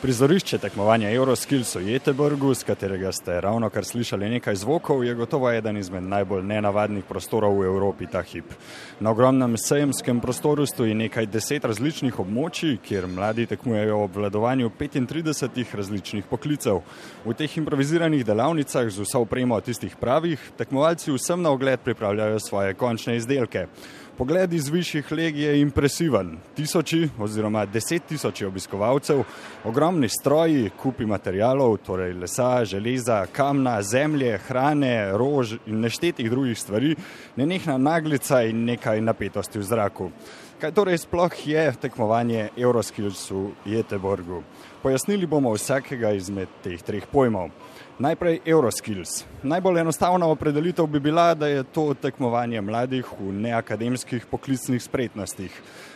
Prizorišče tekmovanja Euroskills v Jeteborgu, z katerega ste ravno kar slišali nekaj zvokov, je gotovo eden izmed najbolj nenavadnih prostorov v Evropi ta hip. Na ogromnem sejemskem prostoru stoji nekaj deset različnih območij, kjer mladi tekmujejo v obvladovanju 35 različnih poklicev. V teh improviziranih delavnicah z vso opremo tistih pravih, tekmovalci vsem na ogled pripravljajo svoje končne izdelke. Pogled iz višjih leg je impresiven. Tisoči oziroma deset tisoči obiskovalcev, ogromni stroji, kupi materijalov, torej lesa, železa, kamna, zemlje, hrane, rož in neštetih drugih stvari, nenehna naglica in nekaj napetosti v zraku. Kaj torej sploh je tekmovanje Euroskills v Jeteborgu? Pojasnili bomo vsakega izmed teh treh pojmov. Najprej Euroskills. Najbolj enostavna opredelitev bi bila, da je to tekmovanje mladih v neakademskih poklicnih spretnostih.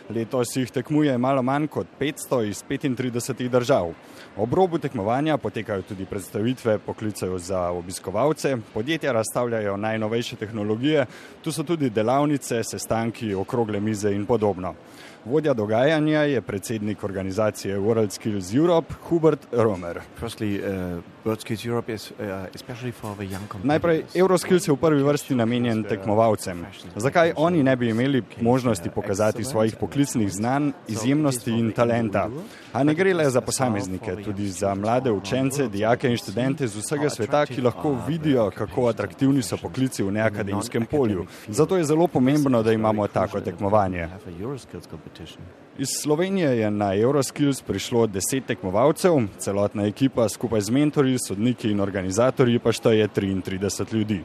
Letos jih tekmuje malo manj kot 500 iz 35 držav. Ob robu tekmovanja potekajo tudi predstavitve poklicev za obiskovalce, podjetja razstavljajo najnovejše tehnologije, tu so tudi delavnice, sestanki, okrogle mize in podobno. Vodja dogajanja je predsednik organizacije World Skills Europe, Hubert Romer. Firstly, uh, is, uh, Najprej, Euroskills je v prvi vrsti namenjen tekmovalcem. Zakaj oni ne bi imeli možnosti pokazati svojih poklicnih znanj, izjemnosti in talenta? A ne gre le za posameznike, tudi za mlade učence, dijake in študente z vsega sveta, ki lahko vidijo, kako atraktivni so poklici v neakademskem polju. Zato je zelo pomembno, da imamo tako tekmovanje. Iz Slovenije je na Euroskills prišlo deset tekmovalcev, celotna ekipa skupaj z mentorji, sodniki in organizatorji pa šteje 33 ljudi.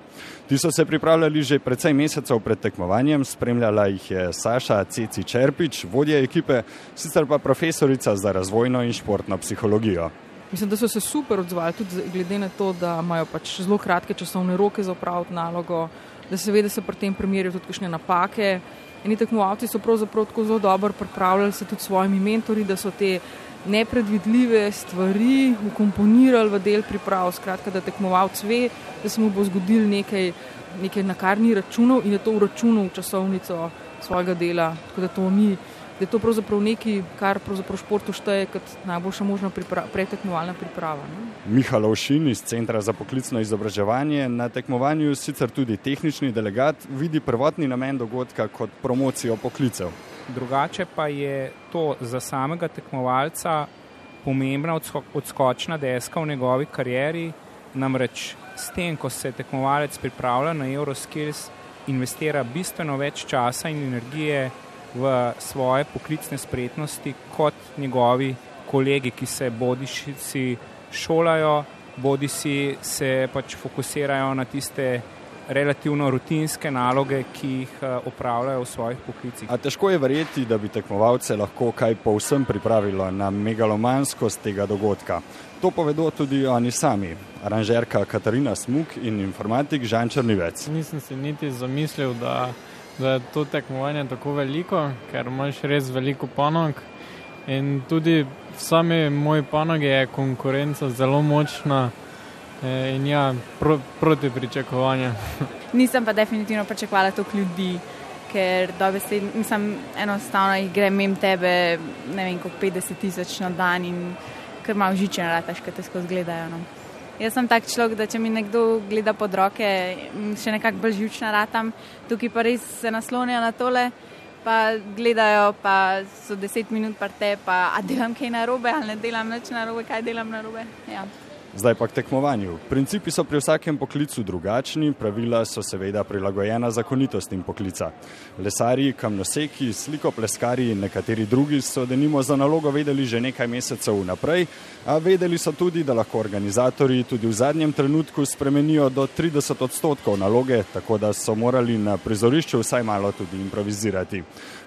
Ti so se pripravljali že precej mesecev pred tekmovanjem, spremljala jih je Saša Ceci Čerpič, vodja ekipe, sicer pa profesorica za razvojno in športno psihologijo. Mislim, da so se super odzvali, tudi glede na to, da imajo pač zelo kratke časovne roke za upraviti nalogo, da se ve, da se pri tem primerjajo tudi kakšne napake. In tekmovalci so pravzaprav tako zelo dobro pripravljali se tudi s svojimi mentori, da so te nepredvidljive stvari ukomponirali v del priprav. Skratka, da tekmovalc ve, da se mu bo zgodil nekaj, nekaj na kar ni računal in je to uračunal v časovnico svojega dela. Tako da to ni da je to pravzaprav nekaj, kar pravzaprav športu šteje kot najboljša možna pripra pretekmovalna priprava. Ne? Miha Lovšin iz Centra za poklicno izobraževanje na tekmovanju, sicer tudi tehnični delegat, vidi prvotni namen dogodka kot promocijo poklicev. Drugače pa je to za samega tekmovalca pomembna odskočna deska v njegovi karieri, namreč s tem, ko se tekmovalec pripravlja na Euroskills, investira bistveno več časa in energije v svoje poklicne spretnosti kot njegovi kolegi, ki se bodi si šolajo, bodi si se pač fokusirajo na tiste relativno rutinske naloge, ki jih eh, opravljajo v svojih poklicih. A težko je verjeti, da bi tekmovalce lahko kaj povsem pripravilo na megalomanskost tega dogodka. To povedo tudi oni sami, aranžerka Katarina Smuk in informatik Žan Črnivec. Nisem si niti zamislil, da da je to tekmovanje tako veliko, ker imaš res veliko panog. In tudi v sami moji panogi je konkurenca zelo močna eh, in ja, pro, proti pričakovanju. Nisem pa definitivno pričakovala toliko ljudi, ker dobesti, mislim, enostavno jih grem mem tebe, ne vem, kot 50 tisoč na dan in ker malo žiče narataš, ker te skozi gledajo. No. Jaz sem tak človek, da če mi nekdo gleda pod roke, še nekako bolj živčna ratam, tukaj pa res se naslonijo na tole, pa gledajo, pa so deset minut pa te, pa a delam kaj narobe ali ne delam nič narobe, kaj delam narobe. Ja. Zdaj pa k tekmovanju. Principi so pri vsakem poklicu drugačni, pravila so seveda prilagojena zakonitostim poklica. Lesari, kamnoseki, slikopleskari in nekateri drugi so denimo za nalogo vedeli že nekaj mesecev vnaprej, a vedeli so tudi, da lahko organizatori tudi v zadnjem trenutku spremenijo do 30 odstotkov naloge, tako da so morali na prizorišču vsaj malo tudi improvizirati.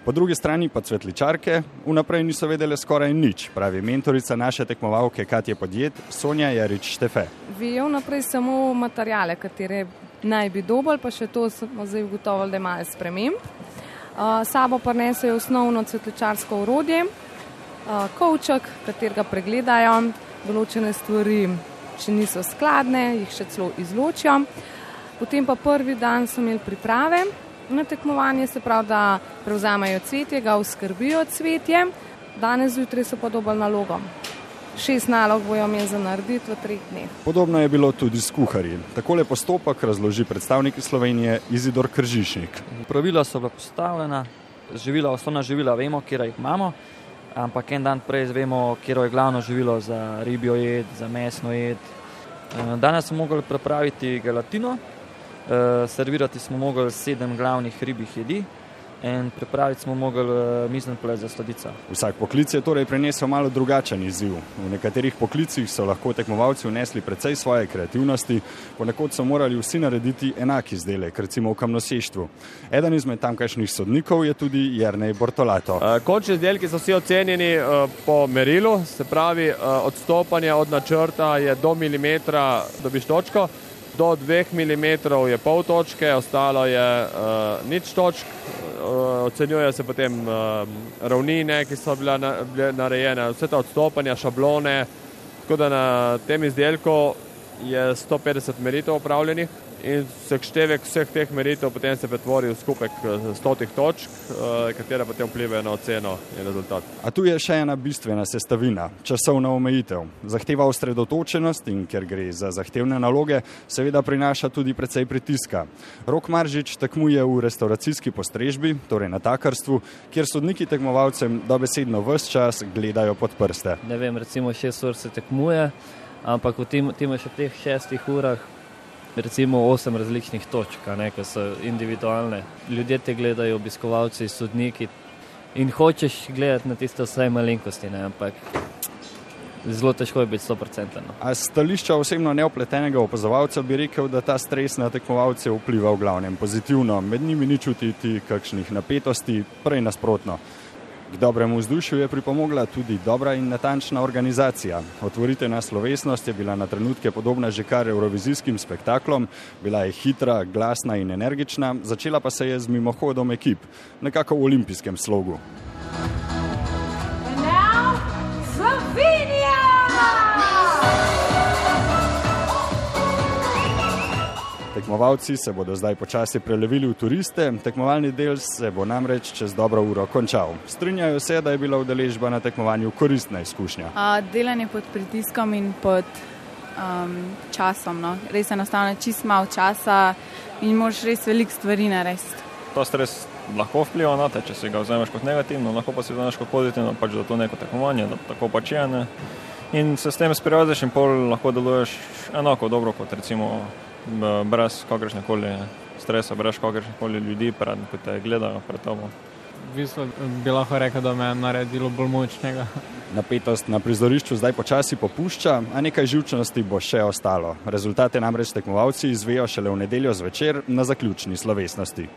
Po drugi strani pa cvetličarke vnaprej niso vedele skoraj nič, pravi mentorica naše tekmovalke Katje Podjet, Sonja Jarič Štefe. Vijo vnaprej samo materijale, katere naj bi dobili, pa še to smo zdaj ugotovili, da je malo sprememb. Sabo pa nesejo osnovno cvetličarsko urodje, kovček, katerega pregledajo, določene stvari, če niso skladne, jih še celo izločijo. Potem pa prvi dan so imeli priprave, na tekmovanje, se pravi, da prevzamejo cvetje, ga uskrbijo cvetje, danes zjutraj so podobali nalogom. Šest nalog bojo imeli za narediti v treh dneh. Podobno je bilo tudi s kuharji. Takole postopek razloži predstavnik Slovenije Izidor Kržišnik. Pravila so bila postavljena, živila, osnovna živila vemo, kje jih imamo, ampak en dan prej vemo, kje je glavno živilo za ribjo jed, za mesno jed. Eh, danes smo mogli pripraviti gelatino, eh, servirati smo mogli sedem glavnih ribjih jedi in pripraviti smo mogli uh, mizen ples za sladico. Vsak poklic je torej prenesel malo drugačen izziv. V nekaterih poklicih so lahko tekmovalci vnesli precej svoje kreativnosti, ponekod so morali vsi narediti enak izdelek, recimo v kamnoseštvu. Eden izmed tamkajšnjih sodnikov je tudi Jrnej Bortolato. Uh, končni izdelki so vsi ocenjeni uh, po merilu, se pravi, odstopanje od načrta je do milimetra dobiš točko do 2 mm je pol točke, ostalo je uh, nič točk. Uh, ocenjuje se potem uh, ravnine, ki so bile, na, narejene, vse te odstopanja, šablone. Tako da na tem izdelku je 150 meritev upravljenih in seštevek vseh teh meritev potem se pretvori v skupek eh, stotih točk, eh, katere potem vplivajo na oceno in rezultat. A tu je še ena bistvena sestavina, časovna omejitev. Zahteva osredotočenost in ker gre za zahtevne naloge, seveda prinaša tudi precej pritiska. Rok Maržič tekmuje v restauracijski postrežbi, torej na takarstvu, kjer sodniki tekmovalcem dobesedno vse čas gledajo pod prste. Ne vem, recimo šest ur se tekmuje, ampak v tem, tem še teh šestih urah recimo osem različnih točk, ki so individualne. Ljudje te gledajo, obiskovalci, sodniki in hočeš gledati na tiste vse malenkosti, ne? ampak zelo težko je biti 100%. A stališča osebno neopletenega opazovalca bi rekel, da ta stres na tekmovalce vpliva v glavnem pozitivno, med njimi ni čutiti kakšnih napetosti, prej nasprotno. K dobremu vzdušju je pripomogla tudi dobra in natančna organizacija. Otvoritvena slovesnost je bila na trenutke podobna že kar evrovizijskim spektaklom, bila je hitra, glasna in energična, začela pa se je z mimohodom ekip, nekako v olimpijskem slogu. Tekmovalci se bodo zdaj počasi prelevili v turiste, tekmovalni del se bo namreč čez dobro uro končal. Strinjajo se, da je bila udeležba na tekmovanju koristna izkušnja. A, delanje pod pritiskom in pod um, časom. No. Res enostavno, čist malo časa in moš res veliko stvari narediti. Ta stres lahko vpliva na te, če si ga vzameš kot negativno, lahko pa si vzameš kot pozitivno, pač za to neko tekmovanje, da tako pač je. Ne. In se s tem sprijazniš in pol lahko deluješ enako dobro kot recimo brez kakršne koli stresa, brez kakršne koli ljudi, pred, ki te gledajo pred tabo. V bistvu bi lahko rekel, da me je naredilo bolj močnega. Napetost na prizorišču zdaj počasi popušča, a nekaj živčnosti bo še ostalo. Rezultate namreč tekmovalci izvejo šele v nedeljo zvečer na zaključni slovesnosti.